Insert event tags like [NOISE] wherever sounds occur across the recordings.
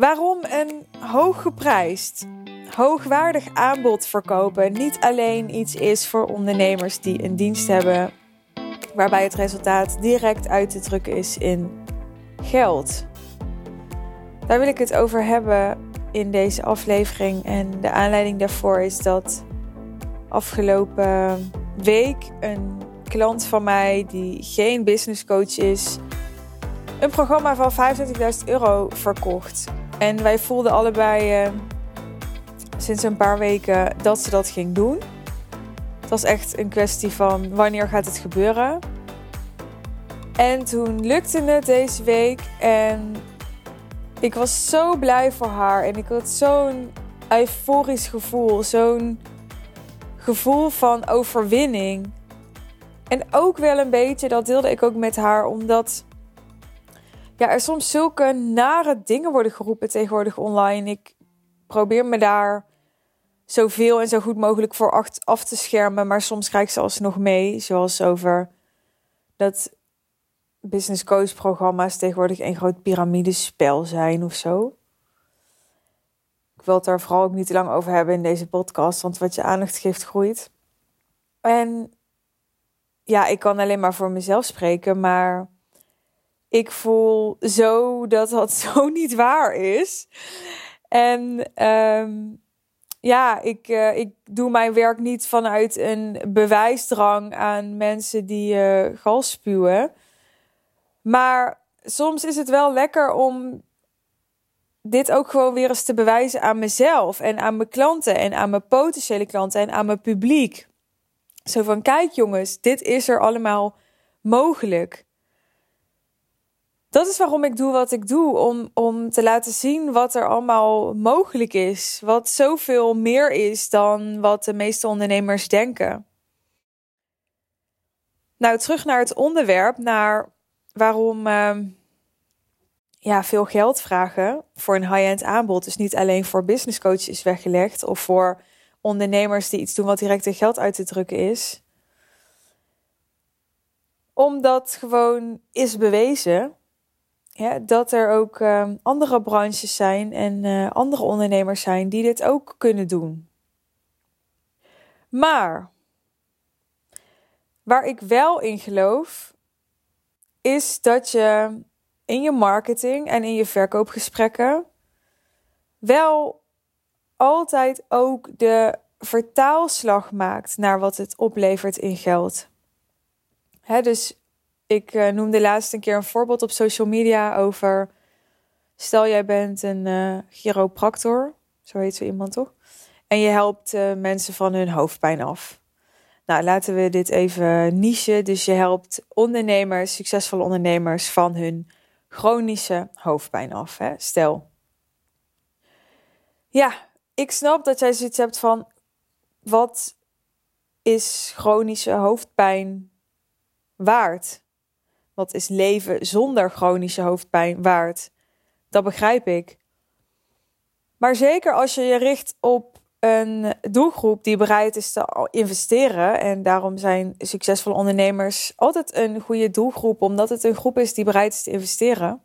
Waarom een hooggeprijsd, hoogwaardig aanbod verkopen niet alleen iets is voor ondernemers die een dienst hebben waarbij het resultaat direct uit te drukken is in geld. Daar wil ik het over hebben in deze aflevering. En de aanleiding daarvoor is dat afgelopen week een klant van mij, die geen business coach is, een programma van 25.000 euro verkocht. En wij voelden allebei uh, sinds een paar weken dat ze dat ging doen. Het was echt een kwestie van wanneer gaat het gebeuren. En toen lukte het deze week en ik was zo blij voor haar en ik had zo'n euforisch gevoel, zo'n gevoel van overwinning. En ook wel een beetje, dat deelde ik ook met haar, omdat ja, er soms zulke nare dingen worden geroepen tegenwoordig online. Ik probeer me daar zoveel en zo goed mogelijk voor af te schermen, maar soms krijg ik ze alsnog mee, zoals over dat business coach programma's tegenwoordig een groot piramidespel zijn of zo. Ik wil het daar vooral ook niet te lang over hebben in deze podcast, want wat je aandacht geeft groeit. En ja, ik kan alleen maar voor mezelf spreken, maar ik voel zo dat dat [LAUGHS] zo niet waar is. En ehm, ja, ik, uh, ik doe mijn werk niet vanuit een bewijsdrang aan mensen die uh, gal spuwen. Maar soms is het wel lekker om dit ook gewoon weer eens te bewijzen aan mezelf en aan mijn klanten en aan mijn potentiële klanten en aan mijn publiek. Zo van: kijk jongens, dit is er allemaal mogelijk. Dat is waarom ik doe wat ik doe. Om, om te laten zien wat er allemaal mogelijk is. Wat zoveel meer is dan wat de meeste ondernemers denken. Nou, terug naar het onderwerp, naar waarom uh, ja, veel geld vragen voor een high-end aanbod. Dus niet alleen voor business coaches is weggelegd of voor ondernemers die iets doen wat direct in geld uit te drukken is. Omdat gewoon is bewezen ja, dat er ook uh, andere branches zijn en uh, andere ondernemers zijn die dit ook kunnen doen. Maar waar ik wel in geloof, is dat je in je marketing en in je verkoopgesprekken wel altijd ook de vertaalslag maakt naar wat het oplevert in geld. Hè, dus ik uh, noemde laatst een keer een voorbeeld op social media over. Stel, jij bent een uh, chiropractor, zo heet zo iemand toch? En je helpt uh, mensen van hun hoofdpijn af. Nou, laten we dit even niche. Dus je helpt ondernemers, succesvolle ondernemers, van hun chronische hoofdpijn af. Hè? Stel. Ja, ik snap dat jij zoiets hebt van: wat is chronische hoofdpijn waard? Wat is leven zonder chronische hoofdpijn waard? Dat begrijp ik. Maar zeker als je je richt op een doelgroep die bereid is te investeren. En daarom zijn succesvolle ondernemers altijd een goede doelgroep, omdat het een groep is die bereid is te investeren.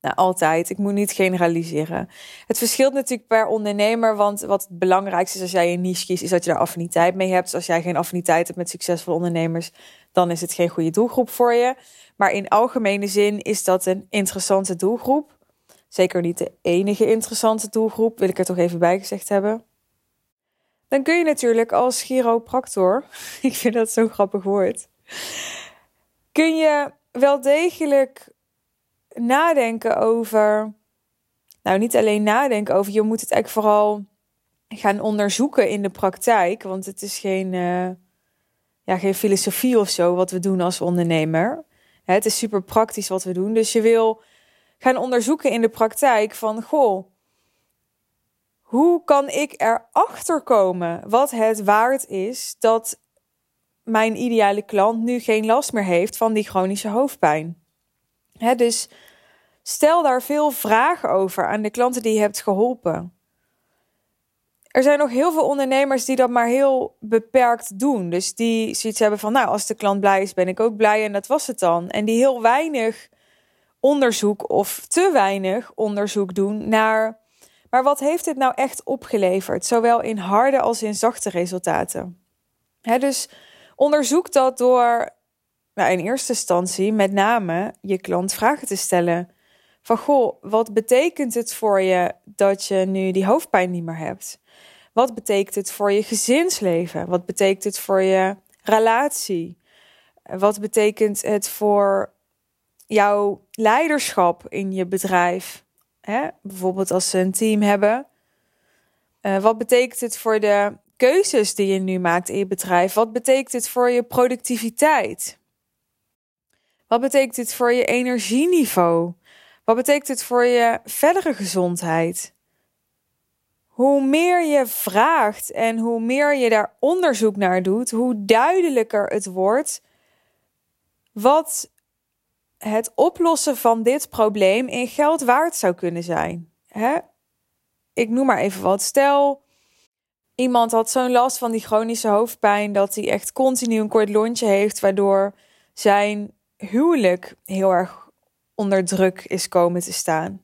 Nou, altijd. Ik moet niet generaliseren. Het verschilt natuurlijk per ondernemer, want wat het belangrijkste is als jij een niche kiest, is dat je daar affiniteit mee hebt. Als jij geen affiniteit hebt met succesvolle ondernemers, dan is het geen goede doelgroep voor je. Maar in algemene zin is dat een interessante doelgroep. Zeker niet de enige interessante doelgroep, wil ik er toch even bij gezegd hebben. Dan kun je natuurlijk als chiropractor, [LAUGHS] ik vind dat zo'n grappig woord, kun je wel degelijk nadenken over, nou niet alleen nadenken over, je moet het eigenlijk vooral gaan onderzoeken in de praktijk, want het is geen, uh, ja, geen filosofie of zo wat we doen als ondernemer. Het is super praktisch wat we doen, dus je wil gaan onderzoeken in de praktijk van, goh, hoe kan ik erachter komen wat het waard is dat mijn ideale klant nu geen last meer heeft van die chronische hoofdpijn? Dus stel daar veel vragen over aan de klanten die je hebt geholpen. Er zijn nog heel veel ondernemers die dat maar heel beperkt doen. Dus die zoiets hebben van, nou, als de klant blij is, ben ik ook blij en dat was het dan. En die heel weinig onderzoek of te weinig onderzoek doen naar. Maar wat heeft dit nou echt opgeleverd, zowel in harde als in zachte resultaten? dus onderzoek dat door nou, in eerste instantie met name je klant vragen te stellen. Van goh, wat betekent het voor je dat je nu die hoofdpijn niet meer hebt? Wat betekent het voor je gezinsleven? Wat betekent het voor je relatie? Wat betekent het voor jouw leiderschap in je bedrijf? Hè? Bijvoorbeeld als ze een team hebben. Uh, wat betekent het voor de keuzes die je nu maakt in je bedrijf? Wat betekent het voor je productiviteit? Wat betekent dit voor je energieniveau? Wat betekent het voor je verdere gezondheid? Hoe meer je vraagt en hoe meer je daar onderzoek naar doet, hoe duidelijker het wordt wat het oplossen van dit probleem in geld waard zou kunnen zijn. Hè? Ik noem maar even wat. Stel, iemand had zo'n last van die chronische hoofdpijn dat hij echt continu een kort lontje heeft, waardoor zijn huwelijk heel erg onder druk is komen te staan.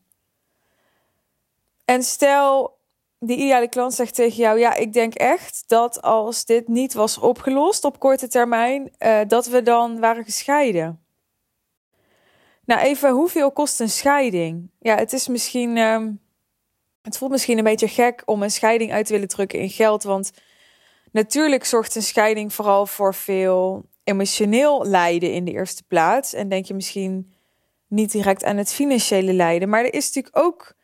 En stel, die ideale klant zegt tegen jou: Ja, ik denk echt dat als dit niet was opgelost op korte termijn, uh, dat we dan waren gescheiden. Nou, even, hoeveel kost een scheiding? Ja, het is misschien. Uh, het voelt misschien een beetje gek om een scheiding uit te willen drukken in geld. Want natuurlijk zorgt een scheiding vooral voor veel emotioneel lijden in de eerste plaats. En denk je misschien niet direct aan het financiële lijden. Maar er is natuurlijk ook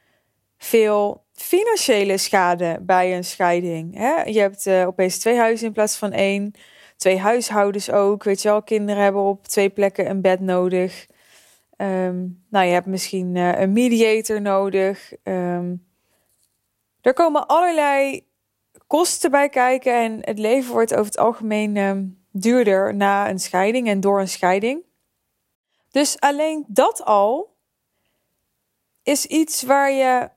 veel financiële schade bij een scheiding. Hè? Je hebt uh, opeens twee huizen in plaats van één. Twee huishoudens ook. Weet je wel, kinderen hebben op twee plekken een bed nodig. Ehm, nou, je hebt misschien uh, een mediator nodig. Um, er komen allerlei kosten bij kijken. En het leven wordt over het algemeen um, duurder na een scheiding en door een scheiding. Dus alleen dat al is iets waar je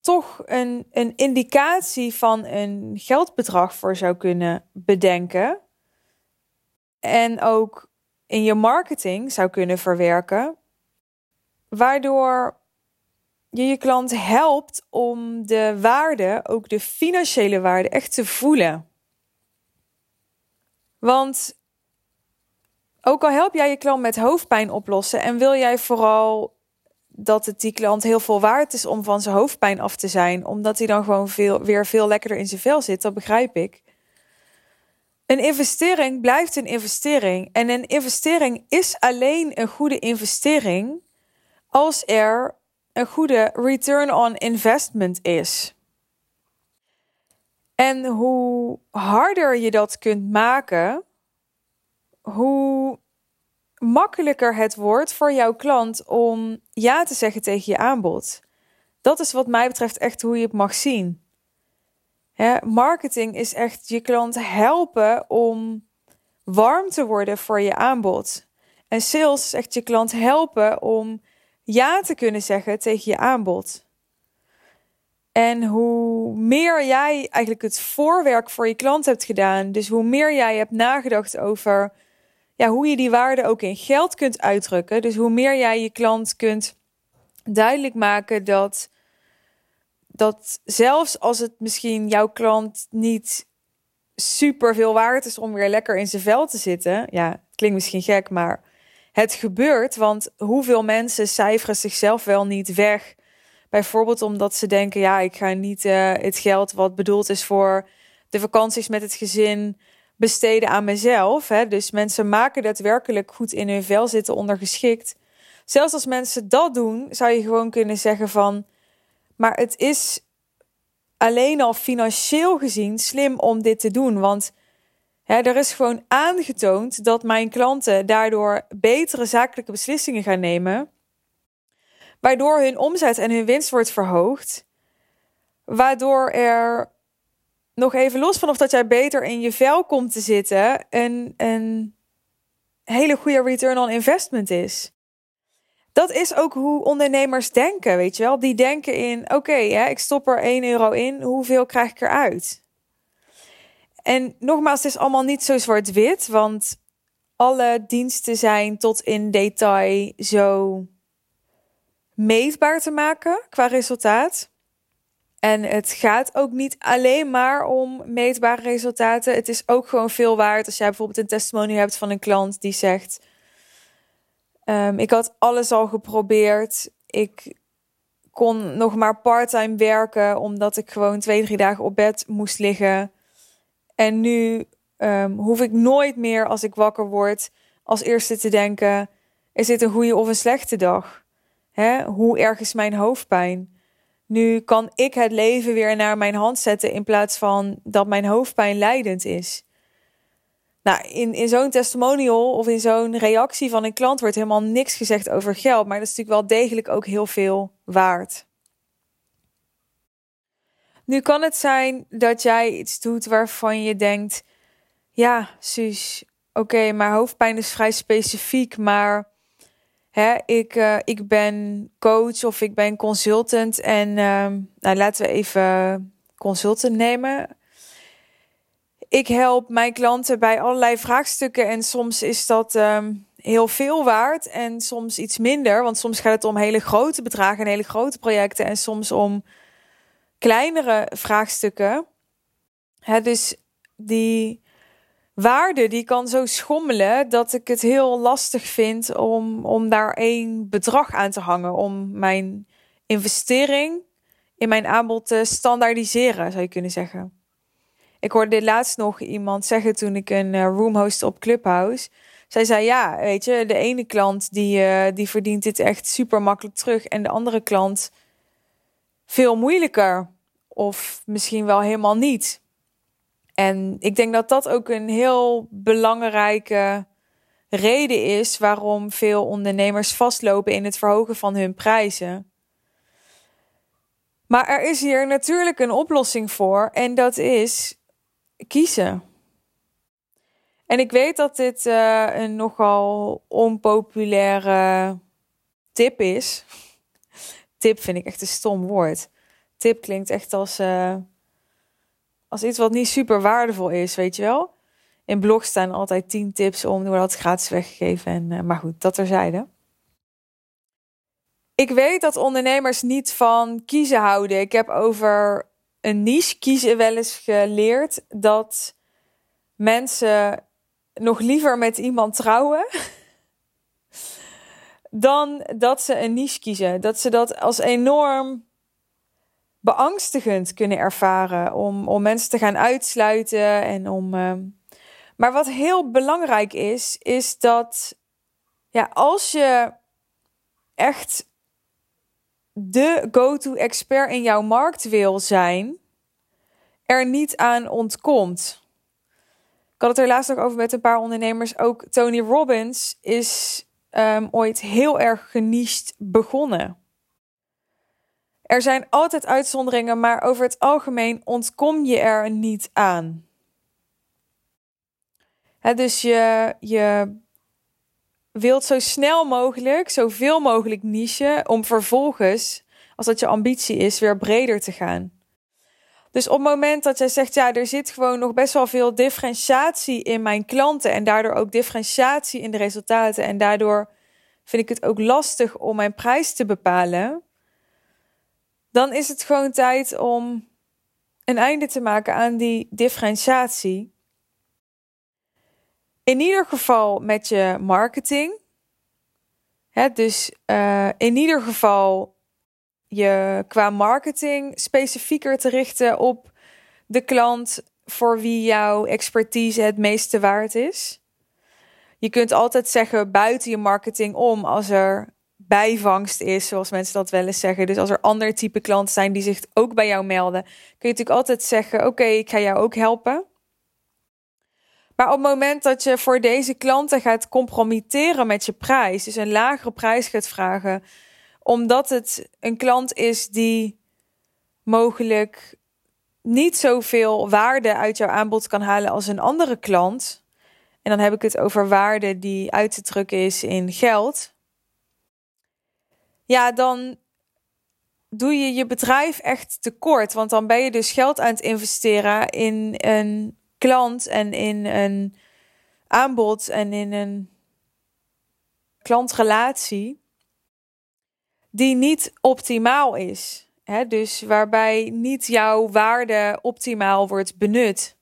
toch een, een indicatie van een geldbedrag voor zou kunnen bedenken. En ook in je marketing zou kunnen verwerken. Waardoor je je klant helpt om de waarde, ook de financiële waarde, echt te voelen. Want ook al help jij je klant met hoofdpijn oplossen en wil jij vooral dat het die klant heel veel waard is om van zijn hoofdpijn af te zijn, omdat hij dan gewoon veel, weer veel lekkerder in zijn vel zit, dat begrijp ik. Een investering blijft een investering. En een investering is alleen een goede investering als er een goede return on investment is. En hoe harder je dat kunt maken, hoe makkelijker het wordt voor jouw klant om ja te zeggen tegen je aanbod. Dat is wat mij betreft echt hoe je het mag zien. marketing is echt je klant helpen om warm te worden voor je aanbod. En sales is echt je klant helpen om ja te kunnen zeggen tegen je aanbod. En hoe meer jij eigenlijk het voorwerk voor je klant hebt gedaan, dus hoe meer jij hebt nagedacht over ja, hoe je die waarde ook in geld kunt uitdrukken, dus hoe meer jij je klant kunt duidelijk maken dat, dat zelfs als het misschien jouw klant niet super veel waard is om weer lekker in zijn vel te zitten, ja, klinkt misschien gek, maar het gebeurt, want hoeveel mensen cijferen zichzelf wel niet weg Bijvoorbeeld omdat ze denken, ja, ik ga niet uh, het geld wat bedoeld is voor de vakanties met het gezin besteden aan mezelf. Hè? Dus mensen maken daadwerkelijk goed in hun vel zitten ondergeschikt. Zelfs als mensen dat doen, zou je gewoon kunnen zeggen van, maar het is alleen al financieel gezien slim om dit te doen. Want hè, er is gewoon aangetoond dat mijn klanten daardoor betere zakelijke beslissingen gaan nemen waardoor hun omzet en hun winst wordt verhoogd. Waardoor er nog even los van of dat jij beter in je vel komt te zitten, een, een hele goede return on investment is. Dat is ook hoe ondernemers denken, weet je wel. Die denken in, oké, ik stop er 1 euro in, hoeveel krijg ik eruit? En nogmaals, het is allemaal niet zo zwart-wit, want alle diensten zijn tot in detail zo meetbaar te maken qua resultaat. En het gaat ook niet alleen maar om meetbare resultaten. Het is ook gewoon veel waard als jij bijvoorbeeld een testimonial hebt van een klant die zegt: um, Ik had alles al geprobeerd. Ik kon nog maar parttime werken omdat ik gewoon twee, drie dagen op bed moest liggen. En nu um, hoef ik nooit meer als ik wakker word als eerste te denken: is dit een goede of een slechte dag? Hoe erg is mijn hoofdpijn? Nu kan ik het leven weer naar mijn hand zetten in plaats van dat mijn hoofdpijn leidend is. Nou, in, in zo'n testimonial of in zo'n reactie van een klant wordt helemaal niks gezegd over geld, maar dat is natuurlijk wel degelijk ook heel veel waard. Nu kan het zijn dat jij iets doet waarvan je denkt: ja, Suus, oké, maar hoofdpijn is vrij specifiek, maar hè, ik, uh, ik ben coach of ik ben consultant en uh, nou, laten we even consultant nemen. Ik help mijn klanten bij allerlei vraagstukken en soms is dat um, heel veel waard en soms iets minder, want soms gaat het om hele grote bedragen en hele grote projecten en soms om kleinere vraagstukken. Hè, dus die waarde die kan zo schommelen dat ik het heel lastig vind om, om daar één bedrag aan te hangen. Om mijn investering in mijn aanbod te standaardiseren, zou je kunnen zeggen. Ik hoorde dit laatst nog iemand zeggen toen ik een uh, room host op Clubhouse. Zij zei ja, weet je, de ene klant die, uh, die verdient dit echt super makkelijk terug en de andere klant veel moeilijker. Of misschien wel helemaal niet. En ik denk dat dat ook een heel belangrijke reden is waarom veel ondernemers vastlopen in het verhogen van hun prijzen. Maar er is hier natuurlijk een oplossing voor en dat is kiezen. En ik weet dat dit uh, een nogal onpopulaire tip is. [LAUGHS] tip vind ik echt een stom woord. Tip klinkt echt als. Uh, als iets wat niet super waardevol is, weet je wel. In blogs staan altijd 10 tips om, door dat gratis weggegeven. En, uh, maar goed, dat terzijde. Ik weet dat ondernemers niet van kiezen houden. Ik heb over een niche kiezen wel eens geleerd dat mensen nog liever met iemand trouwen [LAUGHS] dan dat ze een niche kiezen. Dat ze dat als enorm beangstigend kunnen ervaren om, om mensen te gaan uitsluiten en om. Uh... Maar wat heel belangrijk is, is dat ja, als je echt de go-to expert in jouw markt wil zijn, er niet aan ontkomt. Ik had het er laatst nog over met een paar ondernemers. Ook Tony Robbins is um, ooit heel erg geniest begonnen. Er zijn altijd uitzonderingen, maar over het algemeen ontkom je er niet aan. dus je, je wilt zo snel mogelijk, zoveel mogelijk niche, om vervolgens, als dat je ambitie is, weer breder te gaan. Dus op het moment dat jij zegt, ja, er zit gewoon nog best wel veel differentiatie in mijn klanten en daardoor ook differentiatie in de resultaten en daardoor vind ik het ook lastig om mijn prijs te bepalen dan is het gewoon tijd om een einde te maken aan die differentiatie. In ieder geval met je marketing. Hè, dus uh, in ieder geval je qua marketing specifieker te richten op de klant voor wie jouw expertise het meeste waard is. Je kunt altijd zeggen buiten je marketing om als er bijvangst is, zoals mensen dat wel eens zeggen. Dus als er ander type klanten zijn die zich ook bij jou melden, kun je natuurlijk altijd zeggen: Oké, ik ga jou ook helpen. Maar op het moment dat je voor deze klanten gaat compromitteren met je prijs, dus een lagere prijs gaat vragen, omdat het een klant is die mogelijk niet zoveel waarde uit jouw aanbod kan halen als een andere klant. En dan heb ik het over waarde die uit te drukken is in geld ja, dan doe je je bedrijf echt tekort. Want dan ben je dus geld aan het investeren in een klant en in een aanbod en in een klantrelatie. die niet optimaal is. Hè? Dus waarbij niet jouw waarde optimaal wordt benut.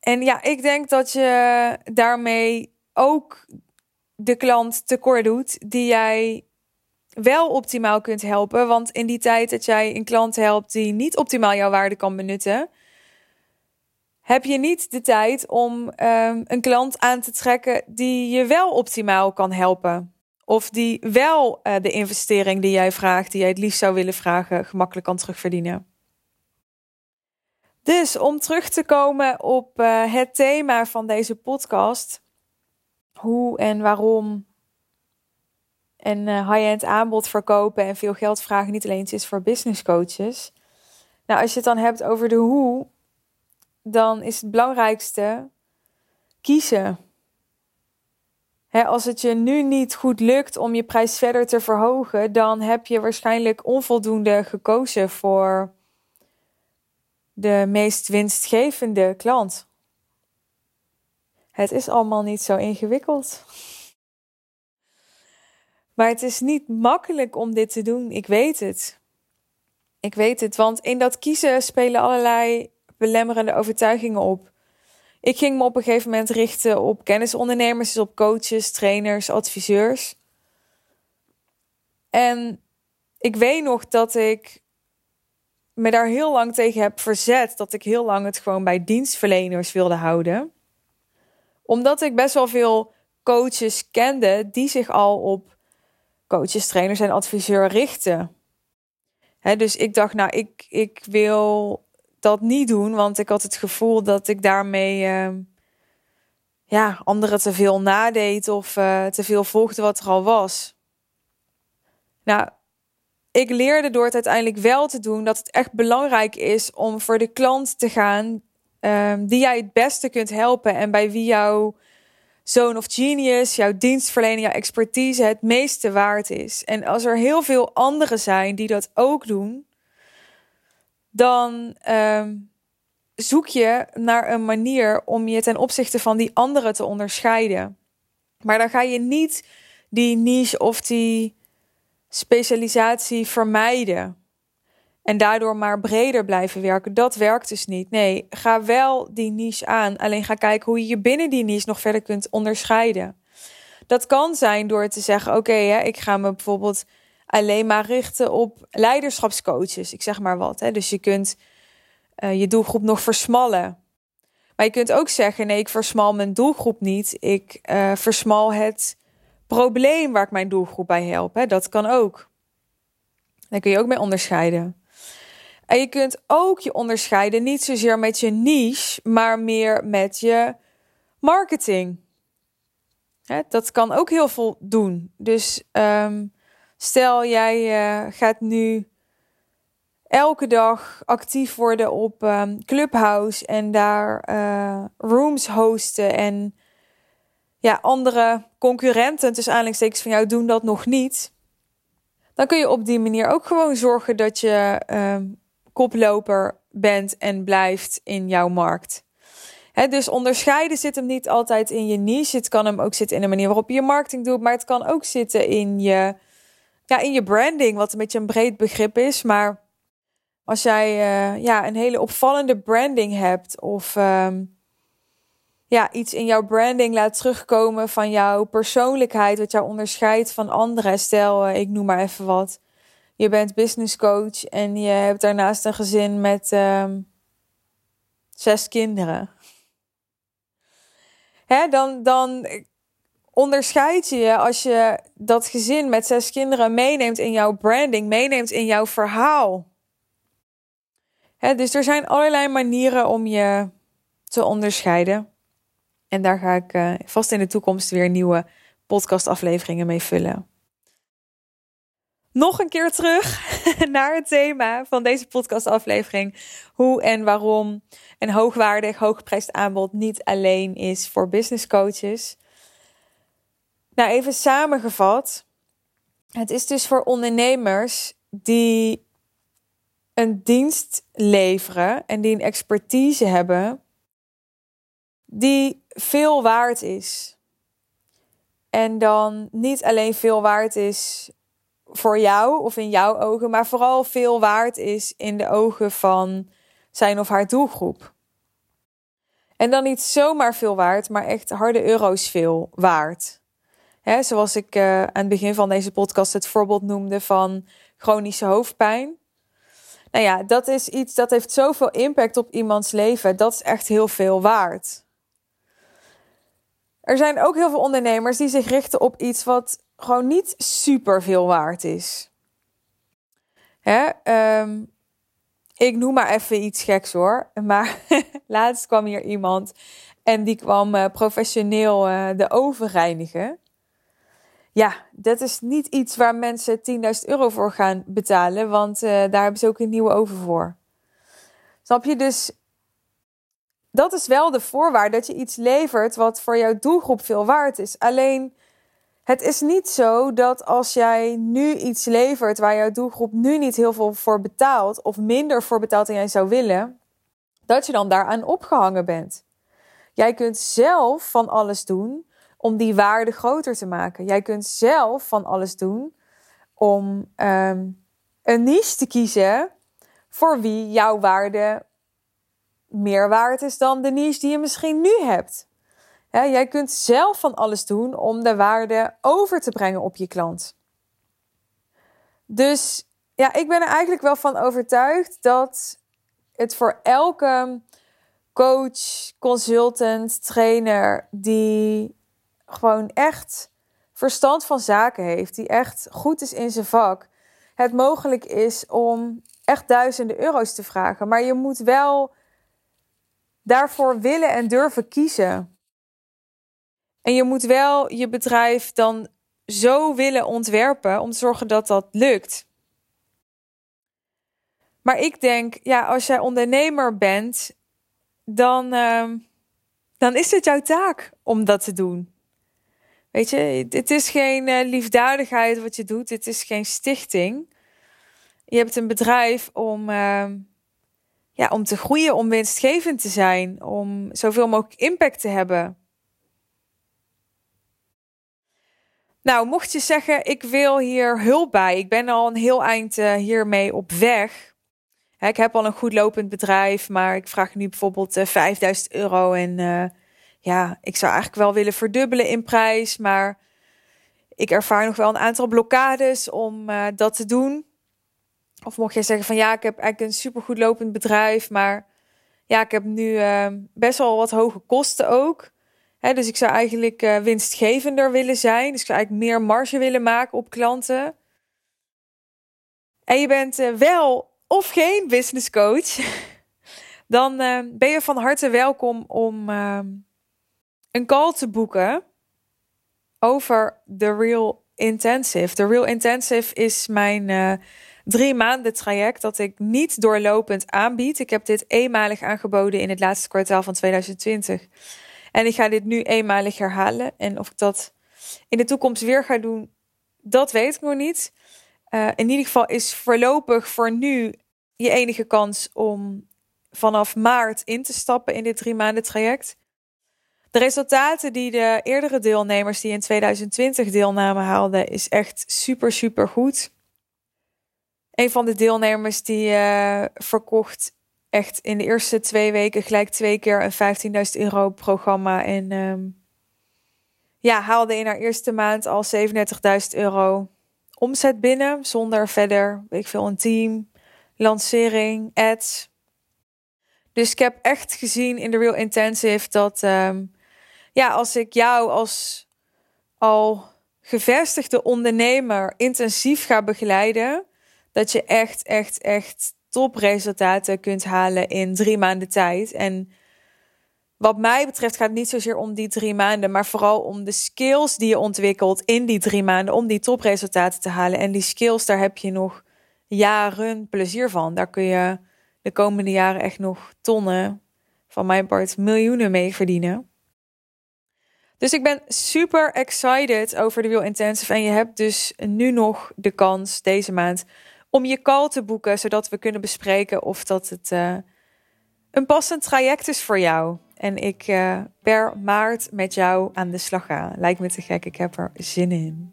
En ja, ik denk dat je daarmee ook de klant tekort doet die jij wel optimaal kunt helpen. Want in die tijd dat jij een klant helpt die niet optimaal jouw waarde kan benutten, heb je niet de tijd om um, een klant aan te trekken die je wel optimaal kan helpen. Of die wel uh, de investering die jij vraagt, die jij het liefst zou willen vragen, gemakkelijk kan terugverdienen. Dus om terug te komen op uh, het thema van deze podcast: hoe en waarom en uh, high-end aanbod verkopen en veel geld vragen niet alleen is voor business coaches. Nou, als je het dan hebt over de hoe, dan is het belangrijkste kiezen. als het je nu niet goed lukt om je prijs verder te verhogen, dan heb je waarschijnlijk onvoldoende gekozen voor de meest winstgevende klant. Het is allemaal niet zo ingewikkeld. Maar het is niet makkelijk om dit te doen. Ik weet het. Ik weet het, want in dat kiezen spelen allerlei belemmerende overtuigingen op. Ik ging me op een gegeven moment richten op kennisondernemers, op coaches, trainers, adviseurs. En ik weet nog dat ik me daar heel lang tegen heb verzet. Dat ik heel lang het gewoon bij dienstverleners wilde houden. Omdat ik best wel veel coaches kende die zich al op coaches, trainers en adviseur richten. dus ik dacht, nou, ik, ik wil dat niet doen, want ik had het gevoel dat ik daarmee uh, ja, anderen te veel nadeed of uh, te veel volgde wat er al was. Nou, ik leerde door het uiteindelijk wel te doen dat het echt belangrijk is om voor de klant te gaan um, die jij het beste kunt helpen en bij wie jouw zoon of genius, jouw dienstverlening, jouw expertise het meeste waard is. En als er heel veel anderen zijn die dat ook doen, dan um, zoek je naar een manier om je ten opzichte van die anderen te onderscheiden. Maar dan ga je niet die niche of die specialisatie vermijden. En daardoor maar breder blijven werken. Dat werkt dus niet. Nee, ga wel die niche aan. Alleen ga kijken hoe je je binnen die niche nog verder kunt onderscheiden. Dat kan zijn door te zeggen: Oké, ik ga me bijvoorbeeld alleen maar richten op leiderschapscoaches. Ik zeg maar wat. Hè. Dus je kunt uh, je doelgroep nog versmallen. Maar je kunt ook zeggen: nee, ik versmal mijn doelgroep niet. Ik uh, versmal het probleem waar ik mijn doelgroep bij help. Hè. Dat kan ook. Daar kun je ook mee onderscheiden. En je kunt ook je onderscheiden niet zozeer met je niche, maar meer met je marketing. Hè, dat kan ook heel veel doen. Dus um, Stel, jij uh, gaat nu elke dag actief worden op um, Clubhouse en daar uh, rooms hosten en ja, andere concurrenten, tussen aanleidingstekens van jou, doen dat nog niet. Dan kun je op die manier ook gewoon zorgen dat je um, koploper bent en blijft in jouw markt. He, dus onderscheiden zit hem niet altijd in je niche. Het kan hem ook zitten in de manier waarop je je marketing doet. Maar het kan ook zitten in je ja, in je branding, wat een beetje een breed begrip is. Maar als jij uh, ja, een hele opvallende branding hebt of um, ja, iets in jouw branding laat terugkomen van jouw persoonlijkheid, wat jou onderscheidt van anderen. Stel, uh, ik noem maar even wat. Je bent business coach en je hebt daarnaast een gezin met um, zes kinderen. Hè, dan, dan onderscheid je je als je dat gezin met zes kinderen meeneemt in jouw branding, meeneemt in jouw verhaal. dus er zijn allerlei manieren om je te onderscheiden. En daar ga ik uh, vast in de toekomst weer nieuwe podcastafleveringen mee vullen. Nog een keer terug [LAUGHS] naar het thema van deze podcastaflevering. Hoe en waarom een hoogwaardig, hooggeprijsd aanbod niet alleen is voor business coaches. Nou, even samengevat. Het is dus voor ondernemers die een dienst leveren en die een expertise hebben, die veel waard is. En dan niet alleen veel waard is voor jou of in jouw ogen, maar vooral veel waard is in de ogen van zijn of haar doelgroep. En dan niet zomaar veel waard, maar echt harde euro's veel waard. Zoals ik uh, aan het begin van deze podcast het voorbeeld noemde van chronische hoofdpijn. Nou ja, dat is iets dat heeft zoveel impact op iemands leven. Dat is echt heel veel waard. Er zijn ook heel veel ondernemers die zich richten op iets wat gewoon niet super veel waard is. Hè? Ehm, ik noem maar even iets geks hoor. Maar [LAUGHS] laatst kwam hier iemand en die kwam uh, professioneel uh, de oven reinigen. Ja, dat is niet iets waar mensen 10.000 euro voor gaan betalen, want uh, daar hebben ze ook een nieuwe oven voor. Snap je? Dus dat is wel de voorwaarde dat je iets levert wat voor jouw doelgroep veel waard is. Alleen het is niet zo dat als jij nu iets levert waar jouw doelgroep nu niet heel veel voor betaalt, of minder voor betaalt dan jij zou willen, dat je dan daaraan opgehangen bent. Jij kunt zelf van alles doen om die waarde groter te maken. Jij kunt zelf van alles doen om um, een niche te kiezen voor wie jouw waarde meer waard is dan de niche die je misschien nu hebt. Jij kunt zelf van alles doen om de waarde over te brengen op je klant. Dus ja, ik ben er eigenlijk wel van overtuigd dat het voor elke coach, consultant, trainer die gewoon echt verstand van zaken heeft, die echt goed is in zijn vak, het mogelijk is om echt duizenden euro's te vragen. Maar je moet wel daarvoor willen en durven kiezen. En je moet wel je bedrijf dan zo willen ontwerpen om te zorgen dat dat lukt. Maar ik denk, ja, als jij ondernemer bent, dan, uh, dan is het jouw taak om dat te doen. Weet je, het is geen uh, liefdadigheid wat je doet, het is geen stichting. Je hebt een bedrijf om. Uh, ja, om te groeien, om winstgevend te zijn, om zoveel mogelijk impact te hebben. Nou, mocht je zeggen, ik wil hier hulp bij, ik ben al een heel eind uh, hiermee op weg. ik heb al een goed lopend bedrijf, maar ik vraag nu bijvoorbeeld uh, eh, 5000 euro. En uh, ja, ik zou eigenlijk wel willen verdubbelen in prijs, maar ik ervaar nog wel een aantal blokkades om dat te doen. Of mocht jij zeggen van ja, ik heb eigenlijk een supergoed lopend bedrijf, maar ja, ik heb nu best wel wat hoge kosten ook. Dus ik zou eigenlijk uh, winstgevender willen zijn. Dus ik zou eigenlijk meer marge willen maken op klanten. En je bent uh, wel of geen business coach, [LAUGHS] dan ben je van harte welkom om ehm, een call te boeken over The Real Intensive. The Real Intensive is mijn drie maanden traject dat ik niet doorlopend aanbied. Ik heb dit eenmalig aangeboden in het laatste kwartaal van 2020. En ik ga dit nu eenmalig herhalen. En of ik dat in de toekomst weer ga doen, dat weet ik nog niet. Uh, in ieder geval is voorlopig voor nu je enige kans om vanaf maart in te stappen in dit drie maanden traject. De resultaten die de eerdere deelnemers die in 2020 deelnamen haalden, is echt super, super goed een van de deelnemers die uh, verkocht echt in de eerste twee weken gelijk twee keer een 15.000 euro programma. En um, ja, haalde in haar eerste maand al 37.000 euro omzet binnen. Zonder verder, weet ik veel, een team, lancering, ads. Dus ik heb echt gezien in de Real Intensive dat um, ja, als ik jou als al gevestigde ondernemer intensief ga begeleiden dat je echt, echt, echt topresultaten kunt halen in drie maanden tijd. En wat mij betreft gaat het niet zozeer om die drie maanden, maar vooral om de skills die je ontwikkelt in die drie maanden om die topresultaten te halen. En die skills, daar heb je nog jaren plezier van. Daar kun je de komende jaren echt nog tonnen, van mijn part miljoenen mee verdienen. Dus ik ben super excited over de Wheel Intensive. En je hebt dus nu nog de kans deze maand om je call te boeken, zodat we kunnen bespreken of dat het uh, een passend traject is voor jou. En ik uh, per maart met jou aan de slag ga. Lijkt me te gek, ik heb er zin in.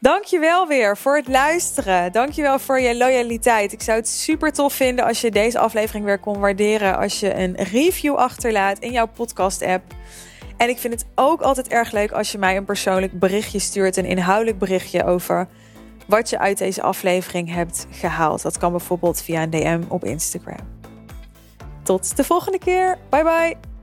Dankjewel weer voor het luisteren. Dankjewel voor je loyaliteit. Ik zou het super tof vinden als je deze aflevering weer kon waarderen. Als je een review achterlaat in jouw podcast app. En ik vind het ook altijd erg leuk als je mij een persoonlijk berichtje stuurt. Een inhoudelijk berichtje over wat je uit deze aflevering hebt gehaald. Dat kan bijvoorbeeld via een DM op Instagram. Tot de volgende keer. Bye bye.